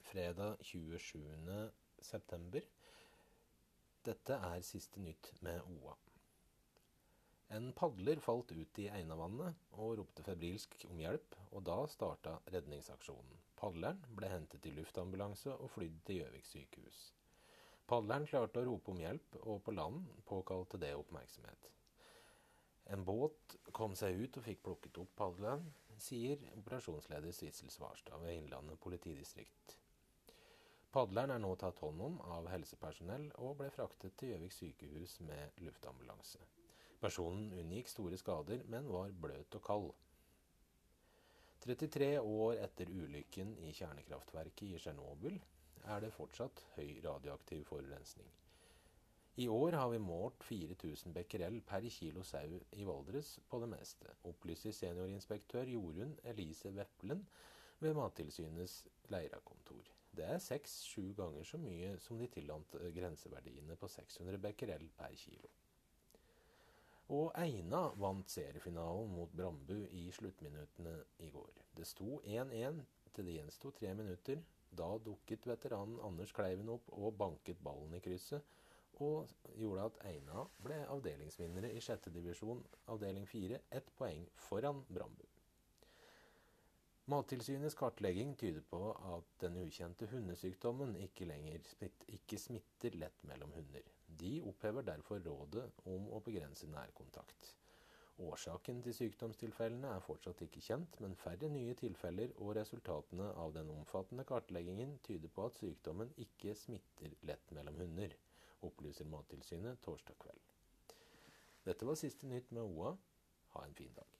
fredag 27. september. Dette er siste nytt med OA. En padler falt ut i Einavannet og ropte febrilsk om hjelp, og da starta redningsaksjonen. Padleren ble hentet i luftambulanse og flydd til Gjøvik sykehus. Padleren klarte å rope om hjelp, og på land påkalte det oppmerksomhet. En båt kom seg ut og fikk plukket opp padleren, sier operasjonsleder Sissel Svarstad ved Innlandet politidistrikt. Padleren er nå tatt hånd om av helsepersonell og ble fraktet til Gjøvik sykehus med luftambulanse. Personen unngikk store skader, men var bløt og kald. 33 år etter ulykken i kjernekraftverket i Tsjernobyl er det fortsatt høy radioaktiv forurensning. I år har vi målt 4000 becquerel per kilo sau i Valdres på det meste, opplyser seniorinspektør Jorunn Elise Veplen ved Mattilsynets Leirakontor. Det er seks-sju ganger så mye som de tillate grenseverdiene på 600 becquerel per kilo. Og Eina vant seriefinalen mot Brambu i sluttminuttene i går. Det sto 1-1 til det gjensto tre minutter. Da dukket veteranen Anders Kleiven opp og banket ballen i krysset, og gjorde at Eina ble avdelingsvinnere i 6. divisjon, avdeling 4, ett poeng foran Brambu. Mattilsynets kartlegging tyder på at den ukjente hundesykdommen ikke lenger smitt, ikke smitter lett mellom hunder. De opphever derfor rådet om å begrense nærkontakt. Årsaken til sykdomstilfellene er fortsatt ikke kjent, men færre nye tilfeller og resultatene av den omfattende kartleggingen tyder på at sykdommen ikke smitter lett mellom hunder, opplyser Mattilsynet torsdag kveld. Dette var siste nytt med OA. Ha en fin dag.